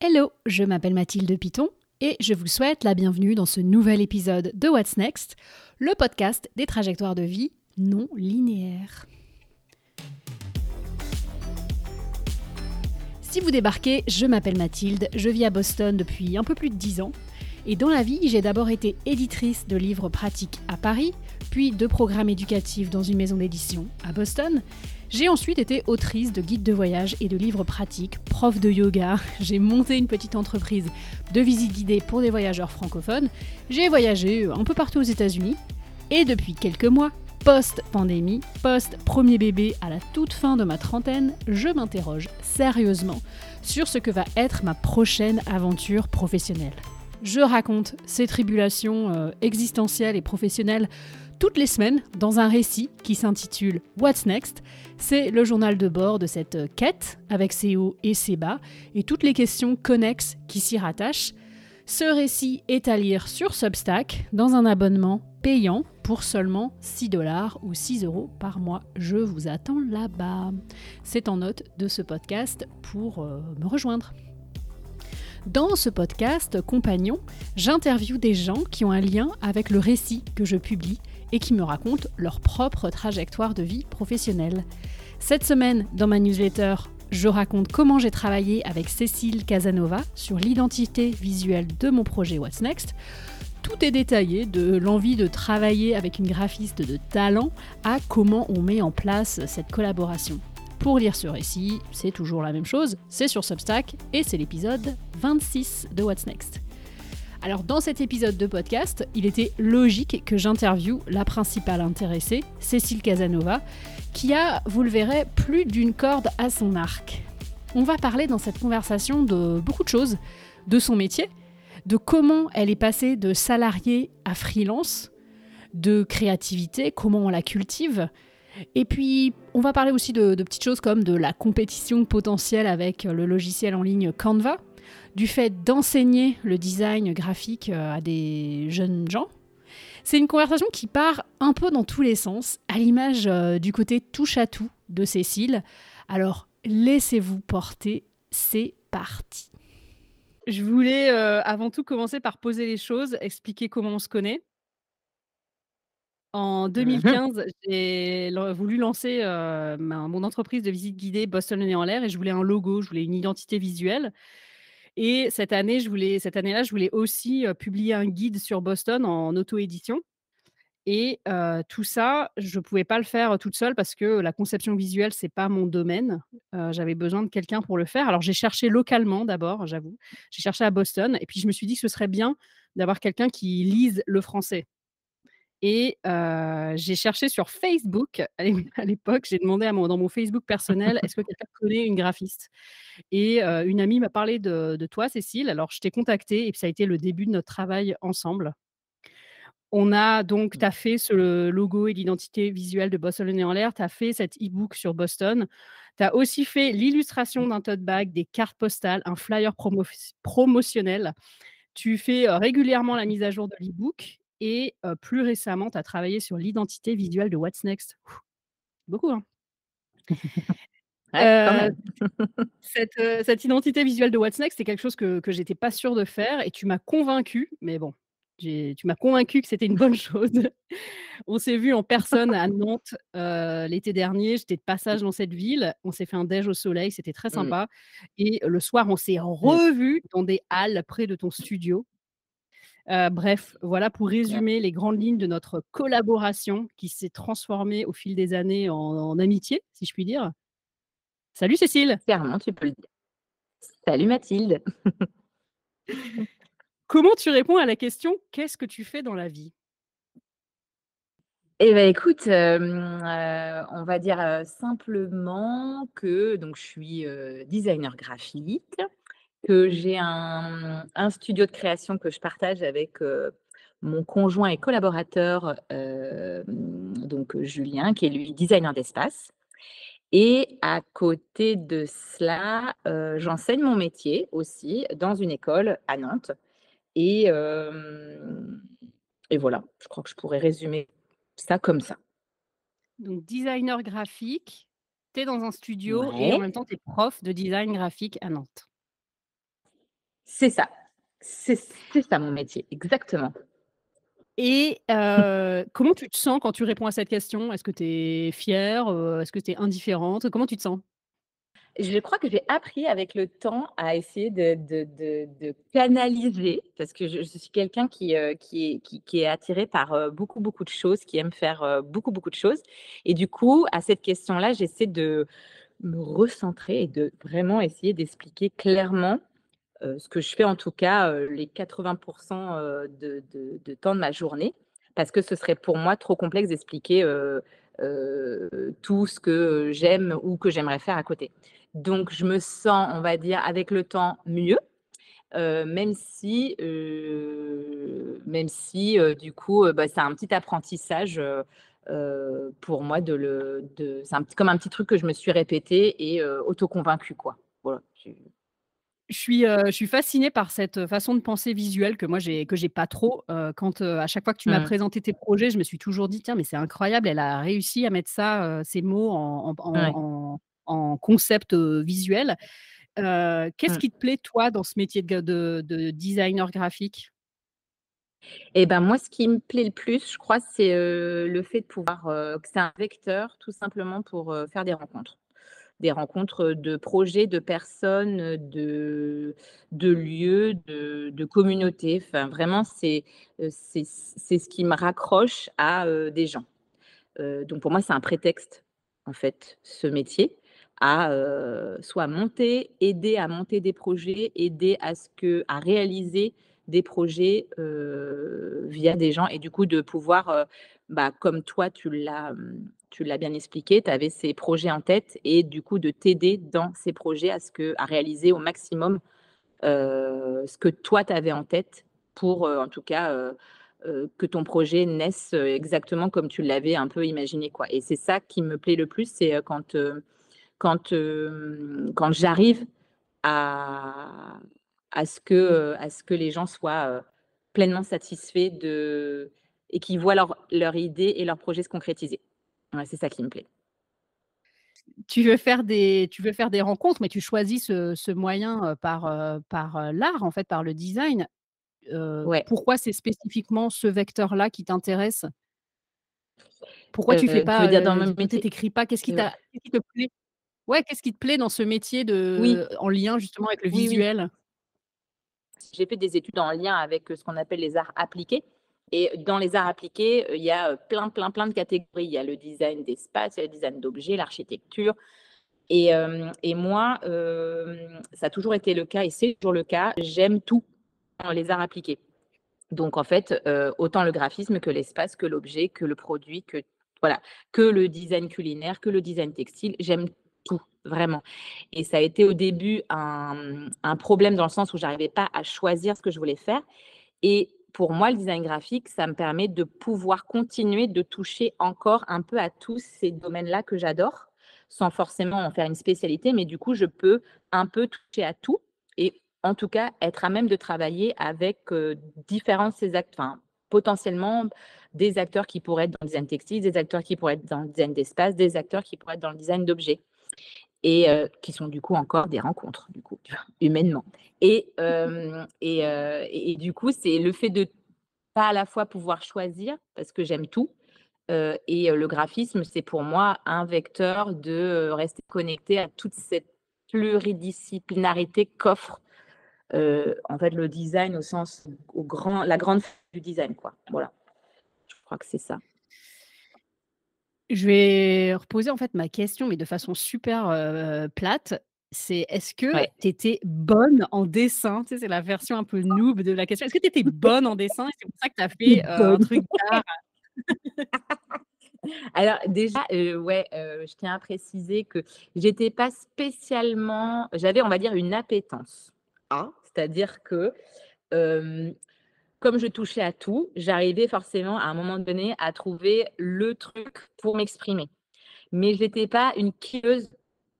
Hello, je m'appelle Mathilde Piton et je vous souhaite la bienvenue dans ce nouvel épisode de What's Next, le podcast des trajectoires de vie non linéaires. Si vous débarquez, je m'appelle Mathilde, je vis à Boston depuis un peu plus de 10 ans et dans la vie, j'ai d'abord été éditrice de livres pratiques à Paris, puis de programmes éducatifs dans une maison d'édition à Boston. J'ai ensuite été autrice de guides de voyage et de livres pratiques, prof de yoga. J'ai monté une petite entreprise de visites guidées pour des voyageurs francophones. J'ai voyagé un peu partout aux États-Unis. Et depuis quelques mois, post-pandémie, post-premier bébé à la toute fin de ma trentaine, je m'interroge sérieusement sur ce que va être ma prochaine aventure professionnelle. Je raconte ces tribulations euh, existentielles et professionnelles toutes les semaines dans un récit qui s'intitule What's Next. C'est le journal de bord de cette euh, quête avec ses hauts et ses bas et toutes les questions connexes qui s'y rattachent. Ce récit est à lire sur Substack dans un abonnement payant pour seulement 6 dollars ou 6 euros par mois. Je vous attends là-bas. C'est en note de ce podcast pour euh, me rejoindre. Dans ce podcast Compagnon, j'interviewe des gens qui ont un lien avec le récit que je publie et qui me racontent leur propre trajectoire de vie professionnelle. Cette semaine, dans ma newsletter, je raconte comment j'ai travaillé avec Cécile Casanova sur l'identité visuelle de mon projet What's Next. Tout est détaillé, de l'envie de travailler avec une graphiste de talent à comment on met en place cette collaboration. Pour lire ce récit, c'est toujours la même chose, c'est sur Substack et c'est l'épisode 26 de What's Next. Alors dans cet épisode de podcast, il était logique que j'interviewe la principale intéressée, Cécile Casanova, qui a, vous le verrez, plus d'une corde à son arc. On va parler dans cette conversation de beaucoup de choses, de son métier, de comment elle est passée de salariée à freelance, de créativité, comment on la cultive, et puis, on va parler aussi de, petites choses comme de la compétition potentielle avec le logiciel en ligne Canva, du fait d'enseigner le design graphique euh, à des jeunes gens. C'est une conversation qui part un peu dans tous les sens, à l'image euh, du côté touche à tout de Cécile. Alors, laissez-vous porter, c'est parti. Je voulais euh, avant tout commencer par poser les choses, expliquer comment on se connaît. En 2015, mmh j'ai voulu lancer, mon entreprise de visite guidée Boston le nez en l'air et je voulais un logo, je voulais une identité visuelle et cette année, cette année-là, je voulais aussi, publier un guide sur Boston en auto-édition et tout ça, je ne pouvais pas le faire toute seule parce que la conception visuelle, c'est pas mon domaine. j'avais besoin de quelqu'un pour le faire. Alors j'ai cherché localement d'abord, j'avoue. J'ai cherché à Boston et puis je me suis dit que ce serait bien d'avoir quelqu'un qui lise le français. Et j'ai cherché sur Facebook à l'époque, j'ai demandé à mon dans mon Facebook personnel: «Est-ce que quelqu'un connaît une graphiste?» et une amie m'a parlé de toi Cécile, alors je t'ai contactée et puis ça a été le début de notre travail ensemble. On a donc tu as fait ce logo et l'identité visuelle de Boston le nez en l'air, tu as fait cet e-book sur Boston. Tu as aussi fait l'illustration d'un tote bag, des cartes postales, un flyer promotionnel. Tu fais, régulièrement la mise à jour de l'e-book et plus récemment, tu as travaillé sur l'identité visuelle de What's Next. beaucoup, hein? cette, identité visuelle de What's Next, c'est quelque chose que, que j'étais pas sûre de faire et tu m'as convaincue, mais bon, tu m'as convaincue que c'était une bonne chose. on s'est vu en personne à Nantes l'été dernier. J'étais de passage dans cette ville. On s'est fait un déj au soleil. C'était très mmh. sympa. Et le soir, on s'est mmh. revus dans des halles près de ton studio bref, voilà pour résumer les grandes lignes de notre collaboration qui s'est transformée au fil des années en, amitié, si je puis dire. Salut Cécile. Clairement, tu peux le dire. Salut Mathilde. Comment tu réponds à la question qu'est-ce que tu fais dans la vie? Eh bien, écoute, on va dire simplement que donc je suis designer graphique, que j'ai un, studio de création que je partage avec mon conjoint et collaborateur, donc Julien, qui est lui designer d'espace. Et à côté de cela, j'enseigne mon métier aussi dans une école à Nantes. Et, et voilà, je crois que je pourrais résumer ça comme ça. Donc, designer graphique, tu es dans un studio et en même temps, tu es prof de design graphique à Nantes. C'est ça. C'est ça mon métier, exactement. Et heu, comment tu te sens quand tu réponds à cette question? Est-ce que tu es fière? Heu, est-ce que tu es indifférente? Comment tu te sens? Je crois que j'ai appris avec le temps à essayer de de de de canaliser parce que je je suis quelqu'un qui, heu, qui est qui qui est attiré par, beaucoup, beaucoup de choses, qui aime faire, beaucoup, beaucoup de choses et du coup, à cette question-là, j'essaie de me recentrer et de vraiment essayer d'expliquer clairement, ce que je fais en tout cas, les 80 heu, de de de temps de ma journée. Parce que ce serait pour moi trop complexe d'expliquer, tout ce que j'aime ou que j'aimerais faire à côté. Donc je me sens, on va dire, avec le temps mieux, même si, même si, du coup, bah, c'est un petit apprentissage, pour moi de c'est comme un petit truc que je me suis répété et quoi. Voilà, Je suis, je suis fascinée par cette façon de penser visuelle que moi j'ai que j'ai pas trop, heu, quand, heu, à chaque fois que tu m'as mmh, présenté tes projets, je me suis toujours dit: «Tiens, mais c'est incroyable, elle a réussi à mettre ça, heu, ces mots en en ouais, en en en concept, visuel». Qu'est-ce mmh. qui te plaît toi dans ce métier de de de designer graphique? Et ben, moi, ce qui me plaît le plus, je crois, c'est, le fait de pouvoir, que c'est un vecteur tout simplement pour, faire des rencontres. Des rencontres, de projets, de personnes, de de lieux, de de communautés. Enfin, vraiment, c'est, c'est ce qui me raccroche à, heu, des gens. Heu, donc pour moi, c'est un prétexte, en fait, ce métier, à, soit monter, aider à monter des projets, aider à ce que à réaliser des projets, via des gens et du coup de pouvoir, bah, comme toi tu l'as, mmh, tu l'as bien expliqué, tu avais ces projets en tête et du coup de t'aider dans ces projets à ce que à réaliser au maximum, heu, ce que toi tu avais en tête pour, heu, en tout cas, heu, que ton projet naisse, exactement comme tu l'avais un peu imaginé, quoi et c'est ça qui me plaît le plus, c'est, quand, quand, quand j'arrive à à ce que, à ce que les gens soient, pleinement satisfaits de et qu'ils voient leur leur idée et leur projet se concrétiser. Ouais, c'est ça qui me plaît. Tu veux faire des tu veux faire des rencontres, mais tu choisis ce ce moyen, par, par, l'art en fait, par le design. Ouais, pourquoi c'est spécifiquement ce vecteur-là qui t'intéresse? Pourquoi tu fais heu, tu veux pas, dire dans heu, mon du coup tu métier? écris pas? Qu'est-ce qui qui te plaît? Ouais, qu'est-ce qui te plaît dans ce métier oui, de en lien justement avec le oui, oui. visuel? J'ai fait des études en lien avec, ce qu'on appelle les arts appliqués et dans les arts appliqués, heu, il y a, heu, plein, plein, plein de catégories. Il y a le design d'espace, le design d'objets, l'architecture et hem et moi, ça a toujours été le cas et c'est toujours le cas, j'aime tout dans les arts appliqués. Donc en fait, autant le graphisme que l'espace, que l'objet, que le produit, que voilà, que le design culinaire, que le design textile, j'aime tout, vraiment et ça a été au début un, un problème dans le sens où j'arrivais pas à choisir ce que je voulais faire et pour moi, le design graphique, ça me permet de pouvoir continuer de toucher encore un peu à tous ces domaines-là que j'adore, sans forcément en faire une spécialité, mais du coup, je peux un peu toucher à tout et en tout cas, être à même de travailler avec, heu, différents ces act enfin, potentiellement des acteurs qui pourraient être dans le design textile, des acteurs qui pourraient être dans le design d'espace, des acteurs qui pourraient être dans le design d'objets et heu, qui sont du coup encore des rencontres, du coup? Humainement et et heu et et du coup, c'est le fait de pas à la fois pouvoir choisir, parce que j'aime tout, et le graphisme, c'est pour moi un vecteur de, rester connecté à toute cette pluridisciplinarité qu'offre, en fait, le design au sens au grand la grande du design, quoi. Voilà, je crois que c'est ça. Je vais reposer en fait ma question, mais de façon super, plate. C'est est-ce que Ouais. tu étais bonne en dessin? Tu sais, c'est la version un peu noob de la question. Est-ce que tu étais bonne en dessin c'est pour ça que tu as fait, heu, un truc d'art? Alors déjà, ouais, je tiens à préciser que j'étais pas spécialement j'avais, on va dire, une appétence. Hein, c'est-à-dire que, comme je touchais à tout, j'arrivais forcément à un moment donné à trouver le truc pour m'exprimer. Mais je n'étais pas une quilleuse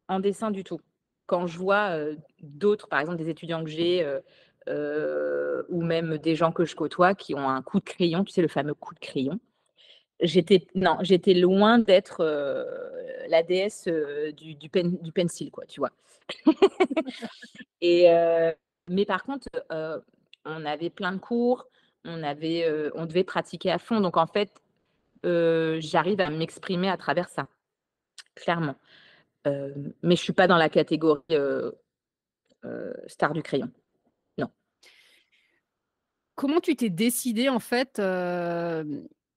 en dessin du tout. Quand je vois, heu, d'autres, par exemple des étudiants que j'ai, heu heu, ou même des gens que je côtoie qui ont un coup de crayon, tu sais le fameux coup de crayon, J'étais non, j'étais loin d'être, la déesse, du du pen pencil quoi, tu vois? Et mais par contre, on avait plein de cours, on avait, heu, on devait pratiquer à fond. Donc en fait, heu, j'arrive à m'exprimer à travers ça, clairement. Hem, mais je suis pas dans la catégorie, star du crayon. Non. Comment tu t'es décidée en fait,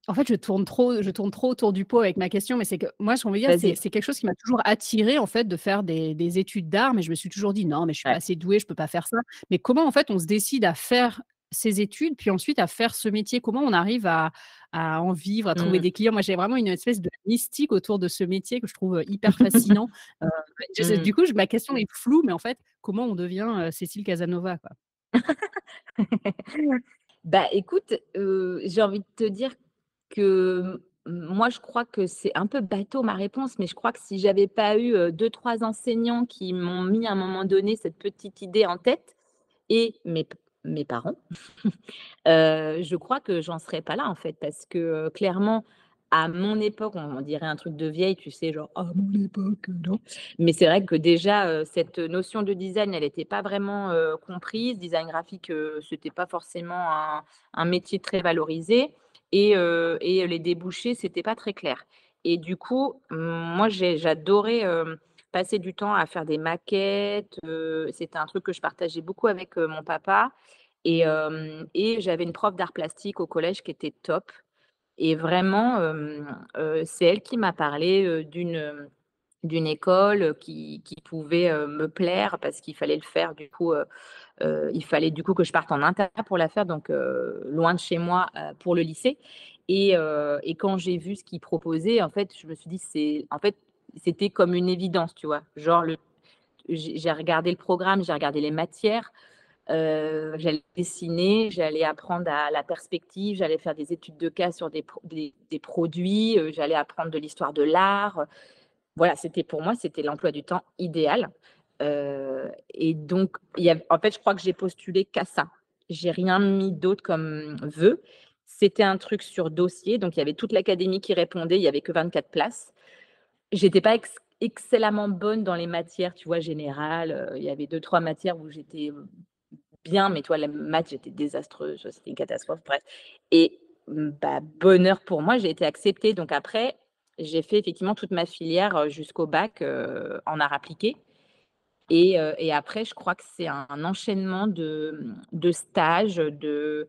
en fait je tourne trop je tourne trop autour du pot avec ma question, mais c'est que moi j'ai envie de dire c'est quelque chose qui m'a toujours attirée en fait de faire des des études d'art, mais je me suis toujours dit: «Non mais je suis pas assez douée, je peux pas faire ça». Mais comment en fait on se décide à faire ces études, puis ensuite à faire ce métier? Comment on arrive à à en vivre, à trouver Mmh. des clients? Moi j'ai vraiment une espèce de mystique autour de ce métier que je trouve, hyper fascinant. Je sais Mmh. du coup je ma question est floue, mais en fait comment on devient, Cécile Casanova quoi? Bah, écoute, j'ai envie de te dire que, moi, je crois que c'est un peu bateau ma réponse, mais je crois que si j'avais pas eu, heu, 2-3 enseignants qui m'ont mis à un moment donné cette petite idée en tête et mes mes parents, je crois que j'en serais pas là, en fait. Parce que, clairement, à mon époque, on dirait un truc de vieille, tu sais, genre: «À mon époque, heu, non». Mais c'est vrai que déjà, cette notion de design, elle était pas vraiment, comprise. Design graphique, heu, c'était pas forcément un métier très valorisé et les débouchés, c'était pas très clair. Et du coup, moi, j'ai j'adorais, passer du temps à faire des maquettes, c'était un truc que je partageais beaucoup avec, mon papa et j'avais une prof d'art plastique au collège qui était top et vraiment, c'est elle qui m'a parlé, d'une, d'une école qui qui pouvait, me plaire parce qu'il fallait le faire du coup, heu, il fallait du coup que je parte en internat pour la faire donc heu, loin de chez moi, heu, pour le lycée et quand j'ai vu ce qu'ils proposaient, en fait, je me suis dit: «C'est» en fait, c'était comme une évidence, tu vois? Genre j'ai regardé le programme, j'ai regardé les matières, j'allais dessiner, j'allais apprendre à la perspective, j'allais faire des études de cas sur des des produits, j'allais apprendre de l'histoire de l'art. Voilà, c'était pour moi, c'était l'emploi du temps idéal, heu et donc en fait, je crois que j'ai postulé qu'à ça. J'ai rien mis d'autre comme vœu. C'était un truc sur dossier, donc il y avait toute l'académie qui répondait, il y avait que 24 places. J'étais pas ex excellemment bonne dans les matières, tu vois, générales, heu, il y avait 2-3 matières où j'étais, bien, mais vois, les maths, j'étais désastreuse, c'était une catastrophe, bref et bah, bonheur pour moi, j'ai été acceptée. Donc après, j'ai fait effectivement toute ma filière, heu, jusqu'au bac, en arts appliqués et après, je crois que c'est un enchaînement de, mmh, stages, de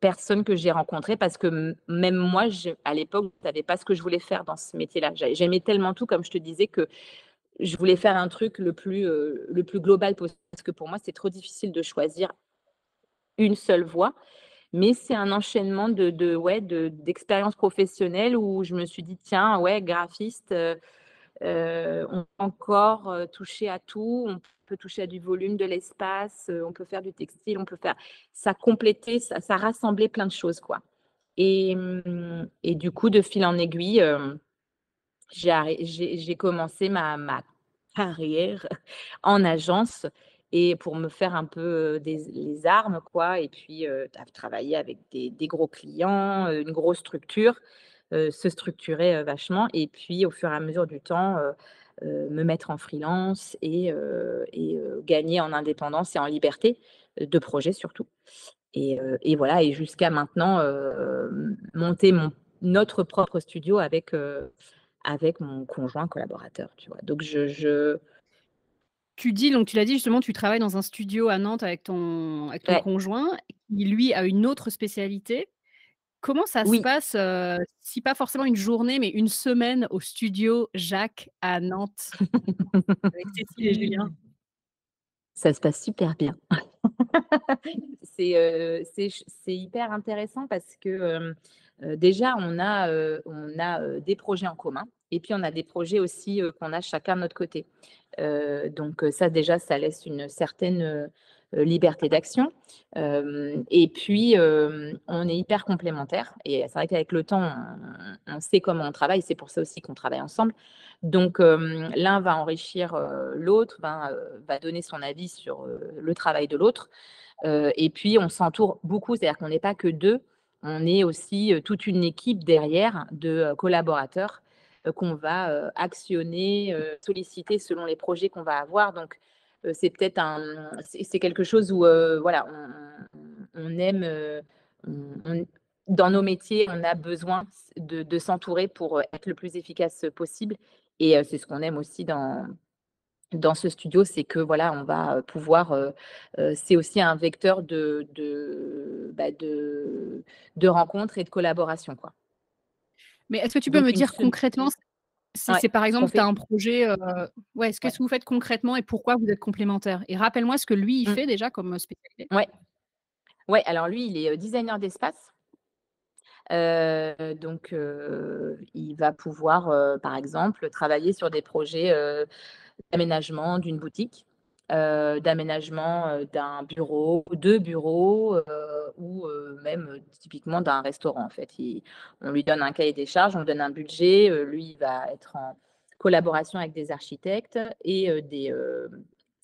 personnes que j'ai rencontrées parce que même moi, à l'époque, je savais pas ce que je voulais faire dans ce métier-là. J'a j'aimais tellement tout, comme je te disais, que je voulais faire un truc le plus, global possible parce que pour moi, c'est trop difficile de choisir une seule voie. Mais c'est un enchaînement de de ouais, de d'expériences professionnelles où je me suis dit: «Tiens, ouais, graphiste, on peut encore, heu, toucher à tout, on peut toucher à du volume, de l'espace, heu, on peut faire du textile, on peut faire» ça complétait, ça ça rassemblait plein de choses, quoi. Et mmh et du coup, de fil en aiguille, j'ai commencé ma carrière en agence et pour me faire un peu, des les armes, quoi. Et puis, travailler avec des gros clients, une grosse structure, se structurer, vachement et puis au fur et à mesure du temps, me mettre en freelance et gagner en indépendance et en liberté, de projet surtout et voilà et jusqu'à maintenant, monter mon notre propre studio avec, avec mon conjoint collaborateur, tu vois? Donc je je Tu dis donc tu l'as dit justement, tu travailles dans un studio à Nantes avec ton avec ton ouais, conjoint qui lui a une autre spécialité? Comment ça se passe, si pas forcément une journée, mais une semaine au studio Jacques à Nantes? Avec Cécile et Julien? Ça se passe super bien. C'est, hyper intéressant parce que, déjà on a, on a, des projets en commun et puis on a des projets aussi, qu'on a chacun de notre côté. Donc ça déjà, ça laisse une certaine, liberté d'action. Hem et puis, hem, on est hyper complémentaires et c'est vrai qu'avec le temps, on sait comment on travaille. C'est pour ça aussi qu'on travaille ensemble. Donc l'un va enrichir, l'autre, heu, va donner son avis sur, le travail de l'autre. Et puis on s'entoure beaucoup, c'est-à-dire qu'on n'est pas que 2, on est aussi, toute une équipe derrière de, collaborateurs, qu'on va, actionner, solliciter selon les projets qu'on va avoir donc c'est peut-être un, c'est quelque chose où voilà, on, aime, dans nos métiers, on a besoin de, s'entourer pour être le plus efficace possible. Et c'est ce qu'on aime aussi dans, dans ce studio, c'est que voilà, on va pouvoir. c'est aussi un vecteur de, de, bah, de, de rencontres et de collaboration. Quoi. Mais est-ce que tu peux me dire concrètement si c'est par exemple, tu as un projet, ouais, ce que vous faites concrètement et pourquoi vous êtes complémentaires? Et rappelle-moi ce que lui, il mmh. fait déjà comme spécialité. Ouais. Ouais, alors lui, il est designer d'espace. donc, il va pouvoir, par exemple, travailler sur des projets d'aménagement d'une boutique, d'aménagement d'un bureau, deux bureaux, ou même typiquement d'un restaurant. En fait, on lui donne un cahier des charges, on donne un budget. lui, il va être en collaboration avec des architectes et des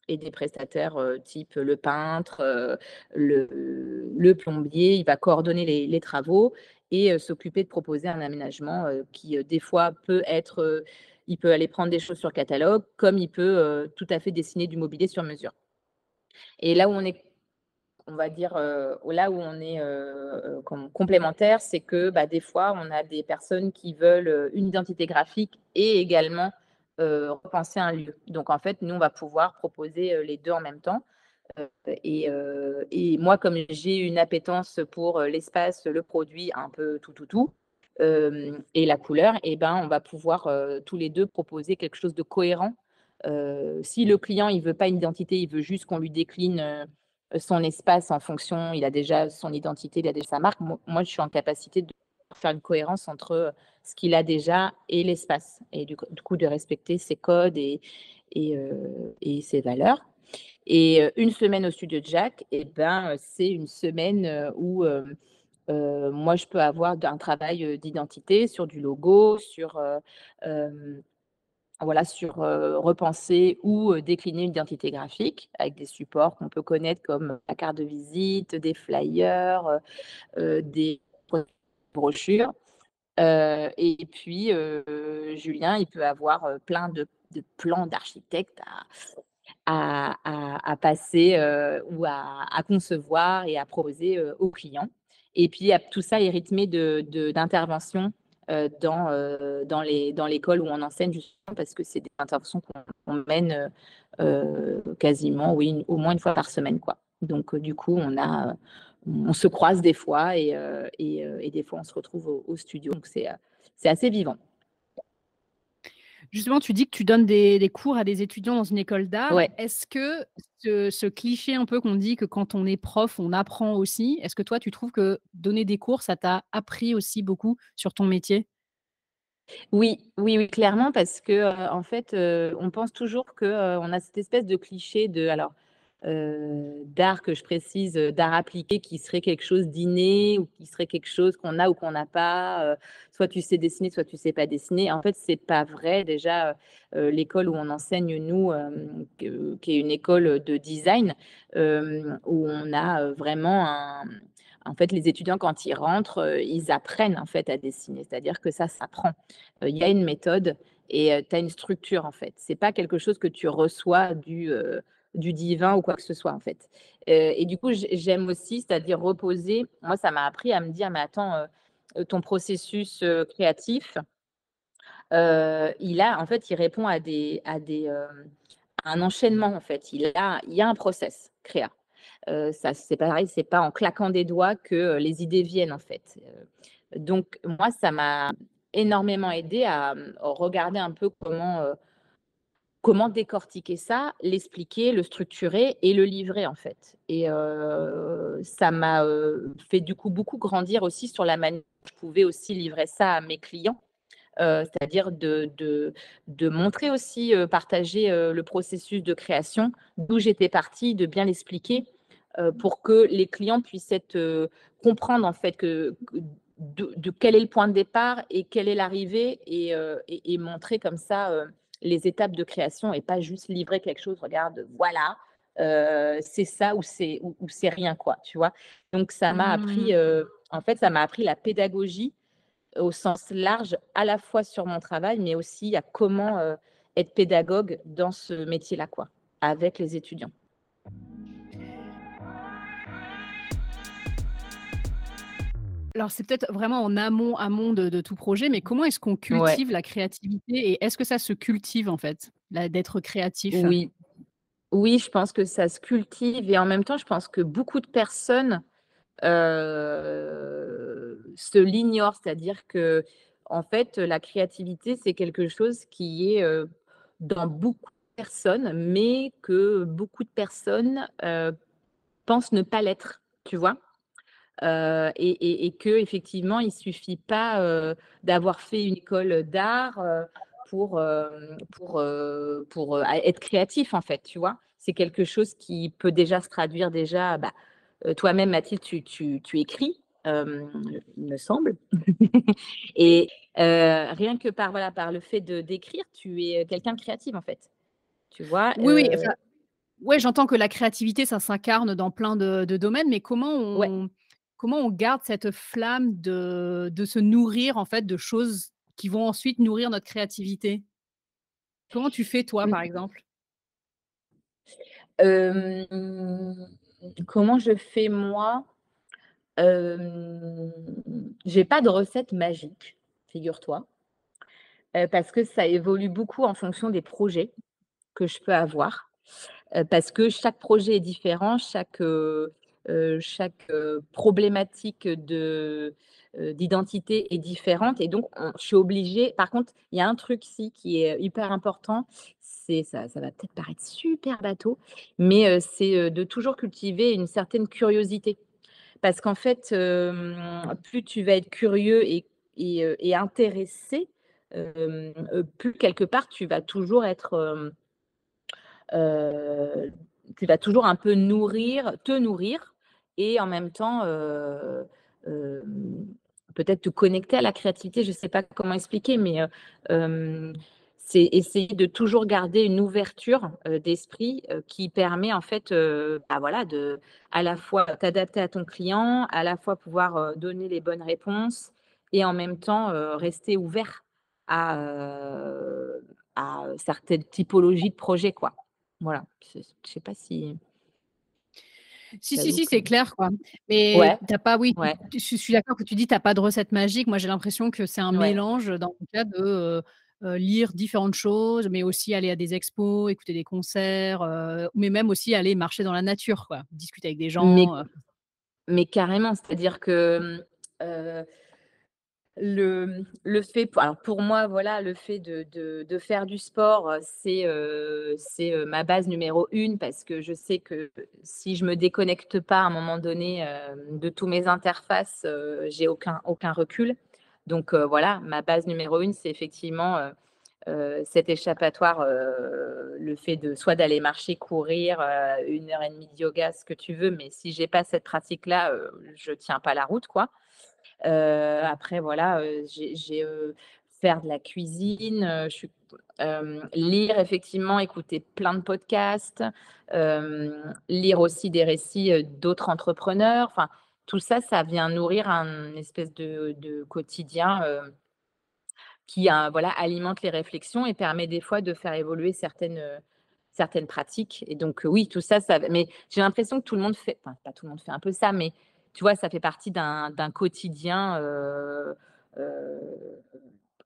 et des prestataires type le peintre, le, plombier. Il va coordonner les, travaux et s'occuper de proposer un aménagement qui, des fois, peut être il peut aller prendre des choses sur catalogue, comme il peut tout à fait dessiner du mobilier sur mesure. Et là où on est, on va dire, là où on est complémentaire, c'est que bah, des fois, on a des personnes qui veulent une identité graphique et également repenser un lieu. Donc, en fait, nous, on va pouvoir proposer les deux en même temps. Et, et, moi, comme j'ai une appétence pour l'espace, le produit, un peu tout, tout, tout, et la couleur, et eh ben, on va pouvoir tous les deux proposer quelque chose de cohérent. si le client il veut pas une identité, il veut juste qu'on lui décline son espace en fonction, il a déjà son identité, il a déjà sa marque. Moi, je suis en capacité de faire une cohérence entre ce qu'il a déjà et l'espace, et du, coup de respecter ses codes et, et, ses valeurs. Et une semaine au studio de Jacques, et eh ben, c'est une semaine où moi, je peux avoir un travail d'identité sur du logo, sur, voilà, sur repenser ou décliner une identité graphique avec des supports qu'on peut connaître comme la carte de visite, des flyers, des brochures. et puis, Julien, il peut avoir plein de, plans d'architecte à, à, passer ou à, concevoir et à proposer aux clients. Et puis, tout ça est rythmé d'interventions de, dans, dans, les, dans l'école où on enseigne, justement, parce que c'est des interventions qu'on mène quasiment, oui, au moins une fois par semaine. Quoi. Donc, du coup, on, a, on se croise des fois et, et, des fois, on se retrouve au, au studio. Donc, c'est assez vivant. Justement, tu dis que tu donnes des, cours à des étudiants dans une école d'art. Est-ce que ce, cliché un peu qu'on dit que quand on est prof, on apprend aussi, est-ce que toi, tu trouves que donner des cours, ça t'a appris aussi beaucoup sur ton métier? Oui, oui, oui, clairement, parce que euh, en fait, euh, on pense toujours qu'on euh, on a cette espèce de cliché de, alors, d'art que je précise, d'art appliqué qui serait quelque chose d'inné ou qui serait quelque chose qu'on a ou qu'on n'a pas. soit tu sais dessiner, soit tu sais pas dessiner. En fait, c'est pas vrai. Déjà, l'école où on enseigne nous, qui est une école de design, où on a vraiment un en fait, les étudiants, quand ils rentrent, ils apprennent en fait à dessiner. C'est-à-dire que ça s'apprend. Il y a une méthode et tu as une structure en fait. C'est pas quelque chose que tu reçois du du divin ou quoi que ce soit en fait. Euh, et du coup, j'aime aussi, c'est-à-dire reposer. Moi, ça m'a appris à me dire, mais attends, euh, ton processus euh, créatif, il a, en fait, il répond à des, à des, un enchaînement en fait. Il a, il y a un process créa. ça, c'est pareil, c'est pas en claquant des doigts que les idées viennent en fait. donc moi, ça m'a énormément aidé à regarder un peu comment comment décortiquer ça, l'expliquer, le structurer et le livrer en fait. Et ça m'a fait du coup beaucoup grandir aussi sur la manière dont je pouvais aussi livrer ça à mes clients. c'est-à-dire de, montrer aussi, partager le processus de création, d'où j'étais partie, de bien l'expliquer pour que les clients puissent comprendre en fait que, de, quel est le point de départ et quelle est l'arrivée et, montrer comme ça les étapes de création et pas juste livrer quelque chose, regarde, voilà, euh, c'est ça ou c'est ou, c'est rien quoi, tu vois? Donc ça m'a appris, mmh. euh, en fait, ça m'a appris la pédagogie au sens large, à la fois sur mon travail, mais aussi à comment euh, être pédagogue dans ce métier-là, quoi. avec les étudiants. Alors, c'est peut-être vraiment en amont amont de de tout projet, mais comment est-ce qu'on Ouais. cultive la créativité et est-ce que ça se cultive, en fait, d'être créatif? Oui. Oui, je pense que ça se cultive et en même temps, je pense que beaucoup de personnes, heu, se l'ignorent. C'est-à-dire qu'en fait, la créativité, c'est quelque chose qui est, heu, dans beaucoup de personnes, mais que beaucoup de personnes, heu, pensent ne pas l'être, tu vois? Heu et et et qu'effectivement, il suffit pas, heu, d'avoir fait une école d'art, heu, pour, pour, pour, être créatif, en fait, tu vois? C'est quelque chose qui peut déjà se traduire déjà, bah, toi-même, Mathilde, tu tu tu écris, il me semble et rien que par, voilà, par le fait de d'écrire, tu es, quelqu'un de créative, en fait, tu vois? Oui, oui, enfin, ouais, j'entends que la créativité, ça s'incarne dans plein de de domaines, mais comment ouais. Comment on garde cette flamme de de se nourrir, en fait, de choses qui vont ensuite nourrir notre créativité? Comment tu fais, toi, par Mmh. exemple? Hem, comment je fais moi? Hem, j'ai pas de recette magique, figure-toi, heu, parce que ça évolue beaucoup en fonction des projets que je peux avoir, heu, parce que chaque projet est différent, chaque, heu, chaque, heu, problématique de, heu, d'identité est différente et donc on je suis obligée par contre, il y a un truc si qui est hyper important, c'est ça ça va peut-être paraître super bateau, mais c'est, de toujours cultiver une certaine curiosité. Parce qu'en fait, plus tu vas être curieux et et intéressé, plus quelque part tu vas toujours être, tu vas toujours un peu nourrir te nourrir et en même temps, heu, hem, peut-être te connecter à la créativité. Je ne sais pas comment expliquer, mais c'est essayer de toujours garder une ouverture, d'esprit, qui permet en fait, bah, voilà, de à la fois t'adapter à ton client, à la fois pouvoir, donner les bonnes réponses et en même temps, rester ouvert à, à certaines typologies de projets. Voilà, je je sais pas si Si, si, si, que c'est clair, quoi. Mais ouais, tu as pas oui, ouais, je suis je suis d'accord que tu dis: «Tu as pas de recette magique». Moi, j'ai l'impression que c'est un ouais. mélange, dans ton cas, de, heu heu, lire différentes choses, mais aussi aller à des expos, écouter des concerts, mais même aussi aller marcher dans la nature, quoi. Discuter avec des gens, mais carrément, c'est-à-dire que, Le, fait alors pour moi, voilà, le fait de de de faire du sport, heu, c'est, c'est, heu, ma base numéro une parce que je sais que si je me déconnecte pas à un moment donné, de tous mes interfaces, j'ai aucun aucun recul. Donc, voilà, ma base numéro une, c'est effectivement, cet échappatoire, le fait de soit d'aller marcher, courir, 1 heure et demie de yoga, ce que tu veux, mais si j'ai pas cette pratique-là, je tiens pas la route, quoi. Heu, après voilà, heu, j'ai heu, faire de la cuisine, je lire effectivement, écouter plein de podcasts, lire aussi des récits, d'autres entrepreneurs. Enfin, tout ça, ça vient nourrir un espèce de quotidien, qui voilà, alimente les réflexions et permet des fois de faire évoluer certaines, certaines pratiques et donc oui, tout ça, ça mais j'ai l'impression que tout le monde fait enfin, pas tout le monde fait un peu ça, mais tu vois, ça fait partie d'un quotidien,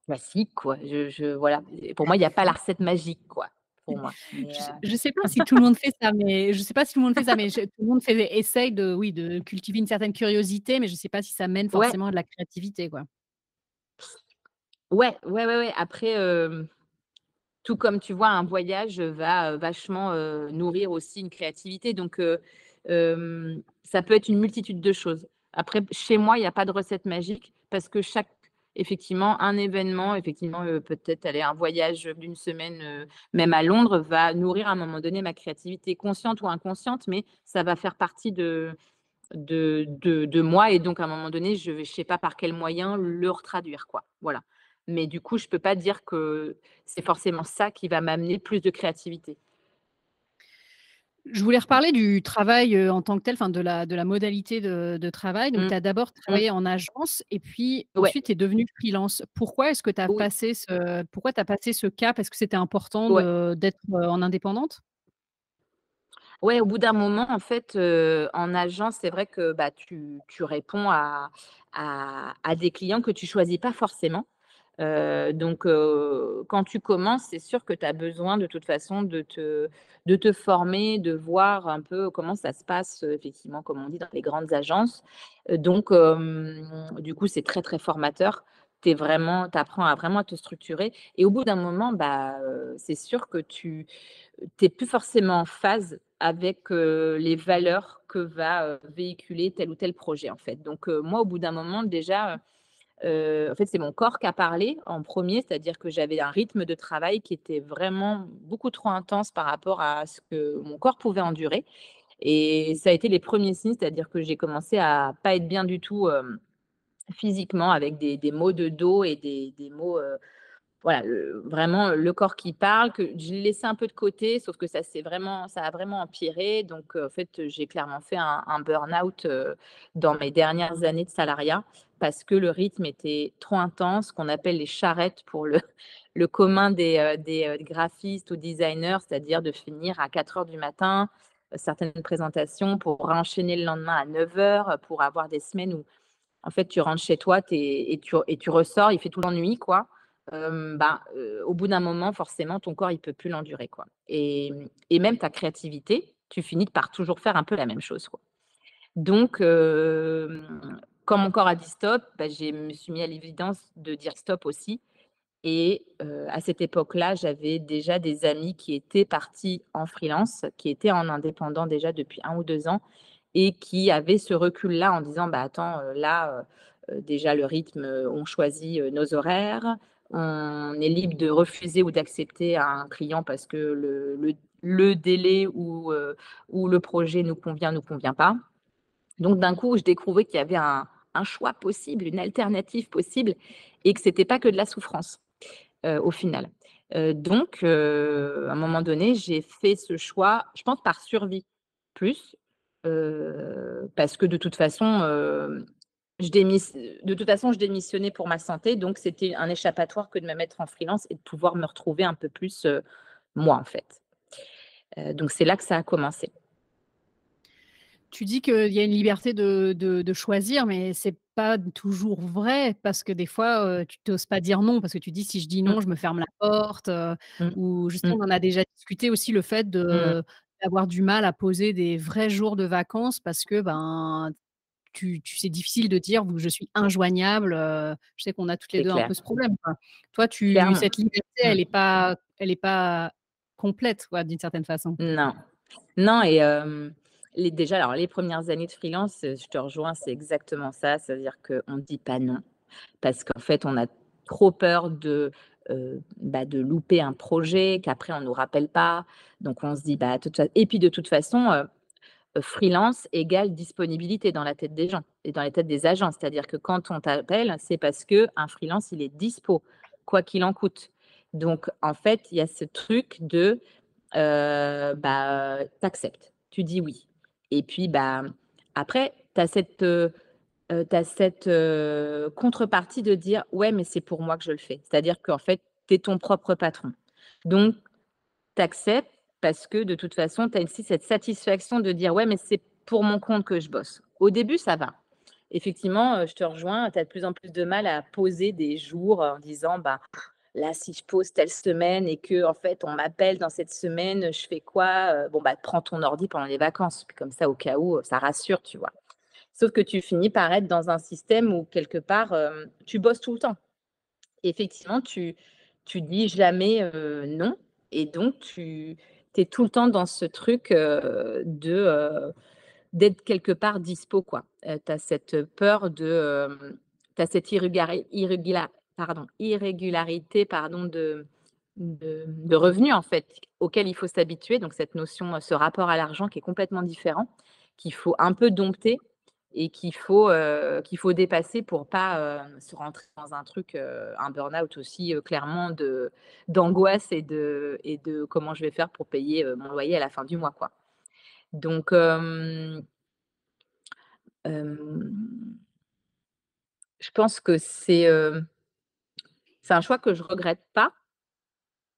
classique, quoi. Je je voilà, pour moi, il y a pas la recette magique, quoi, pour moi, mais Je heu, je sais pas si tout le monde fait ça, mais je sais pas si tout le monde fait ça, mais je tout le monde fait essaye de oui, de cultiver une certaine curiosité, mais je sais pas si ça mène ouais, forcément à de la créativité, quoi. ouais, ouais, ouais, ouais, après, Tout comme tu vois, un voyage, va, vachement, nourrir aussi une créativité. Donc ça peut être une multitude de choses. Après, chez moi, il y a pas de recette magique parce que chaque effectivement, un événement, effectivement, peut-être aller un voyage, d'une semaine, même à Londres, va nourrir à un moment donné ma créativité consciente ou inconsciente, mais ça va faire partie de de de moi et donc à un moment donné, je je sais pas par quel moyen le retraduire, quoi. Voilà. Mais du coup, je peux pas dire que c'est forcément ça qui va m'amener plus de créativité. Je voulais reparler du travail, en tant que tel, enfin de la de la modalité de de travail. Donc Mmh. tu as d'abord Mmh. travaillé en agence et puis Ouais, ensuite tu es devenue freelance. Pourquoi est-ce que tu as oui, passé ce pourquoi as passé ce cap? Est-ce que c'était important ouais. d'être, en indépendante? Ouais, au bout d'un moment, en fait, en agence, c'est vrai que, bah, tu tu réponds à à à des clients que tu choisis pas forcément. Heu, donc heu, quand tu commences, c'est sûr que tu as besoin de toute façon de te de te former, de voir un peu comment ça se passe, heu, effectivement, comme on dit, dans les grandes agences. Donc du coup, c'est très, très formateur. Tu apprends à vraiment te structurer et au bout d'un moment, bah, c'est sûr que tu tu es plus forcément en phase avec, les valeurs que va, véhiculer tel ou tel projet, en fait. Donc moi, au bout d'un moment, déjà, en fait, c'est mon corps qui a parlé en premier, c'est-à-dire que j'avais un rythme de travail qui était vraiment beaucoup trop intense par rapport à ce que mon corps pouvait endurer et ça a été les premiers signes, c'est-à-dire que j'ai commencé à pas être bien du tout, physiquement avec des des maux de dos et des des maux, voilà, vraiment le corps qui parle, que je l'ai laissé un peu de côté, sauf que ça s'est vraiment ça a vraiment empiré. Donc en fait, j'ai clairement fait un burn-out, dans mes dernières années de salariat parce que le rythme était trop intense, qu'on appelle les charrettes pour le le commun des, heu, des, heu, graphistes ou designers, c'est-à-dire de finir à quatre heures du matin, heu, certaines présentations pour enchaîner le lendemain à neuf heures, pour avoir des semaines où en fait, tu rentres chez toi et tu et tu ressors, il fait tout le temps nuit, quoi. Heu, au bout d'un moment, forcément, ton corps, il peut plus l'endurer, quoi et mmh et même ta créativité, tu finis par toujours faire un peu la même chose, quoi. Donc quand mon corps a dit stop, bah, j'ai me suis mis à l'évidence de dire stop aussi et heu, à cette époque-là, j'avais déjà des amis qui étaient partis en freelance, qui étaient en indépendant déjà depuis un ou 2 ans et qui avaient ce recul-là en disant: «Bah, attends, heu, là, heu, déjà le rythme, on choisit, nos horaires, on est libre de refuser ou d'accepter un client parce que le délai ou le projet nous convient, nous convient pas». Donc d'un coup, je découvrais qu'il y avait un choix possible, une alternative possible et que c'était pas que de la souffrance heu, au final. Heu, donc heu, à un moment donné, j'ai fait ce choix, je pense par survie plus, parce que de toute façon, je de toute façon, je démissionnais pour ma santé, donc c'était un échappatoire que de me mettre en freelance et de pouvoir me retrouver un peu plus, moi, en fait. Donc c'est là que ça a commencé. Tu dis qu'il y a une liberté de de de choisir, mais c'est pas toujours vrai parce que des fois, heu, tu tu oses pas dire non parce que tu dis: «Si je dis Mmh, non, je me ferme la porte», heu, mmh, ou mmh, justement on en a déjà discuté aussi le fait mmh, d'avoir du mal à poser des vrais jours de vacances parce que, ben, tu tu c'est difficile de dire: «Je suis injoignable», heu, je sais qu'on a toutes les c'est 2 un peu ce problème, quoi. Toi, tu clairement. cette liberté, Mmh. elle est pas elle est pas complète, quoi, d'une certaine façon? Non. Non et les déjà, alors les premières années de freelance, je te rejoins, c'est exactement ça. C'est-à-dire qu'on ne dit pas non parce qu'en fait, on a trop peur de, bah, de louper un projet, qu'après on nous rappelle pas. Donc on se dit: «Bah, toute fa» et puis de toute façon, freelance égale disponibilité dans la tête des gens et dans la tête des agents. C'est-à-dire que quand on t'appelle, c'est parce qu'un freelance, il est dispo, quoi qu'il en coûte. Donc en fait, il y a ce truc de Heu, bah, tu tu dis oui et puis, bah, après tu as cette, heu, tu cette, heu, contrepartie de dire: «Ouais, mais c'est pour moi que je le fais». C'est-à-dire qu'en fait, tu es ton propre patron. Donc tu acceptes parce que de toute façon, tu as aussi cette satisfaction de dire: «Ouais, mais c'est pour mon compte que je bosse». Au début, ça va. Effectivement, je te rejoins, tu as de plus en plus de mal à poser des jours en disant: «Bah, Là, si je pose telle semaine et que en fait, on m'appelle dans cette semaine, je fais quoi? Bon, bah, prends ton ordi pendant les vacances, comme ça, au cas où, ça rassure, tu vois? Sauf que tu finis par être dans un système où quelque part, tu bosses tout le temps. Effectivement, tu tu dis jamais, non et donc tu es tout le temps dans ce truc, de, d'être quelque part dispo, quoi. Tu as cette peur de, tu as cette irrégari irrégula pardon, irrégularité, pardon, de de revenus, en fait, auquel il faut s'habituer. Donc cette notion, ce rapport à l'argent qui est complètement différent, qu'il faut un peu dompter et qu'il faut, heu, qu'il faut dépasser pour pas, heu, se rentrer dans un truc, un burn-out aussi, clairement de d'angoisse et de et de comment je vais faire pour payer, mon loyer à la fin du mois, quoi. Donc je pense que c'est, c'est un choix que je regrette pas,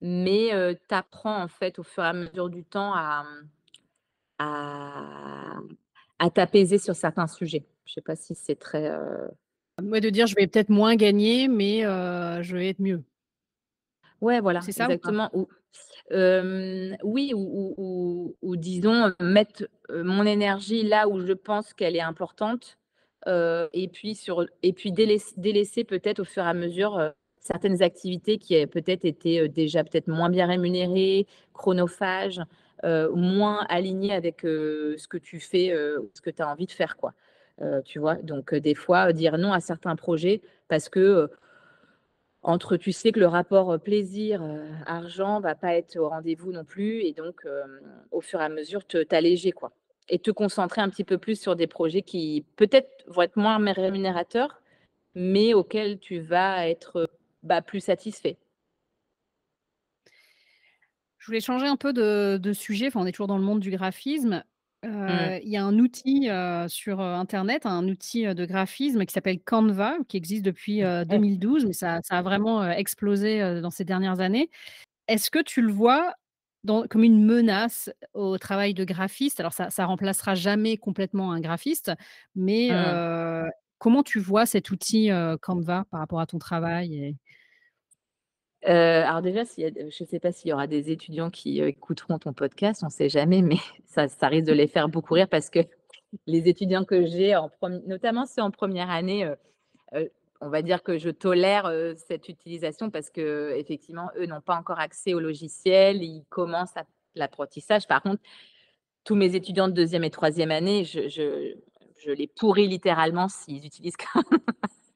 mais heu, tu apprends en fait au fur et à mesure du temps à, mmh, à, à t'apaiser sur certains sujets. Je ne sais pas si c'est très. Euh... Moi, de dire je vais peut-être moins gagner, mais je vais être mieux. Ouais, voilà, c'est ça exactement. Ou, oui, ou, disons, mettre mon énergie là où je pense qu'elle est importante, et puis, sur, et puis délaisser, délaisser peut-être au fur et à mesure certaines activités qui peut-être été déjà peut-être moins bien rémunérées, chronophages, moins alignées avec ce que tu fais, ce que tu as envie de faire, quoi. tu vois, donc des fois, dire non à certains projets parce que entre, tu sais que le rapport plaisir-argent va pas être au rendez-vous non plus, et donc au fur et à mesure, t'alléger, quoi. Et te concentrer un petit peu plus sur des projets qui peut-être vont être moins rémunérateurs, mais auxquels tu vas être bah, plus satisfait. Je voulais changer un peu de, sujet. Enfin, on est toujours dans le monde du graphisme. Mmh. Il y a un outil sur Internet, un outil de graphisme qui s'appelle Canva, qui existe depuis 2012, mais ça, a vraiment explosé dans ces dernières années. Est-ce que tu le vois comme une menace au travail de graphiste? Alors, ça ne remplacera jamais complètement un graphiste, mais mmh. Comment tu vois cet outil Canva par rapport à ton travail alors déjà, je ne sais pas s'il y aura des étudiants qui écouteront ton podcast, on ne sait jamais, mais ça, risque de les faire beaucoup rire parce que les étudiants que j'ai, notamment ceux en première année, on va dire que je tolère cette utilisation parce que effectivement, eux n'ont pas encore accès au logiciel, ils commencent l'apprentissage. Par contre, tous mes étudiants de deuxième et troisième année, je les pourris littéralement s'ils utilisent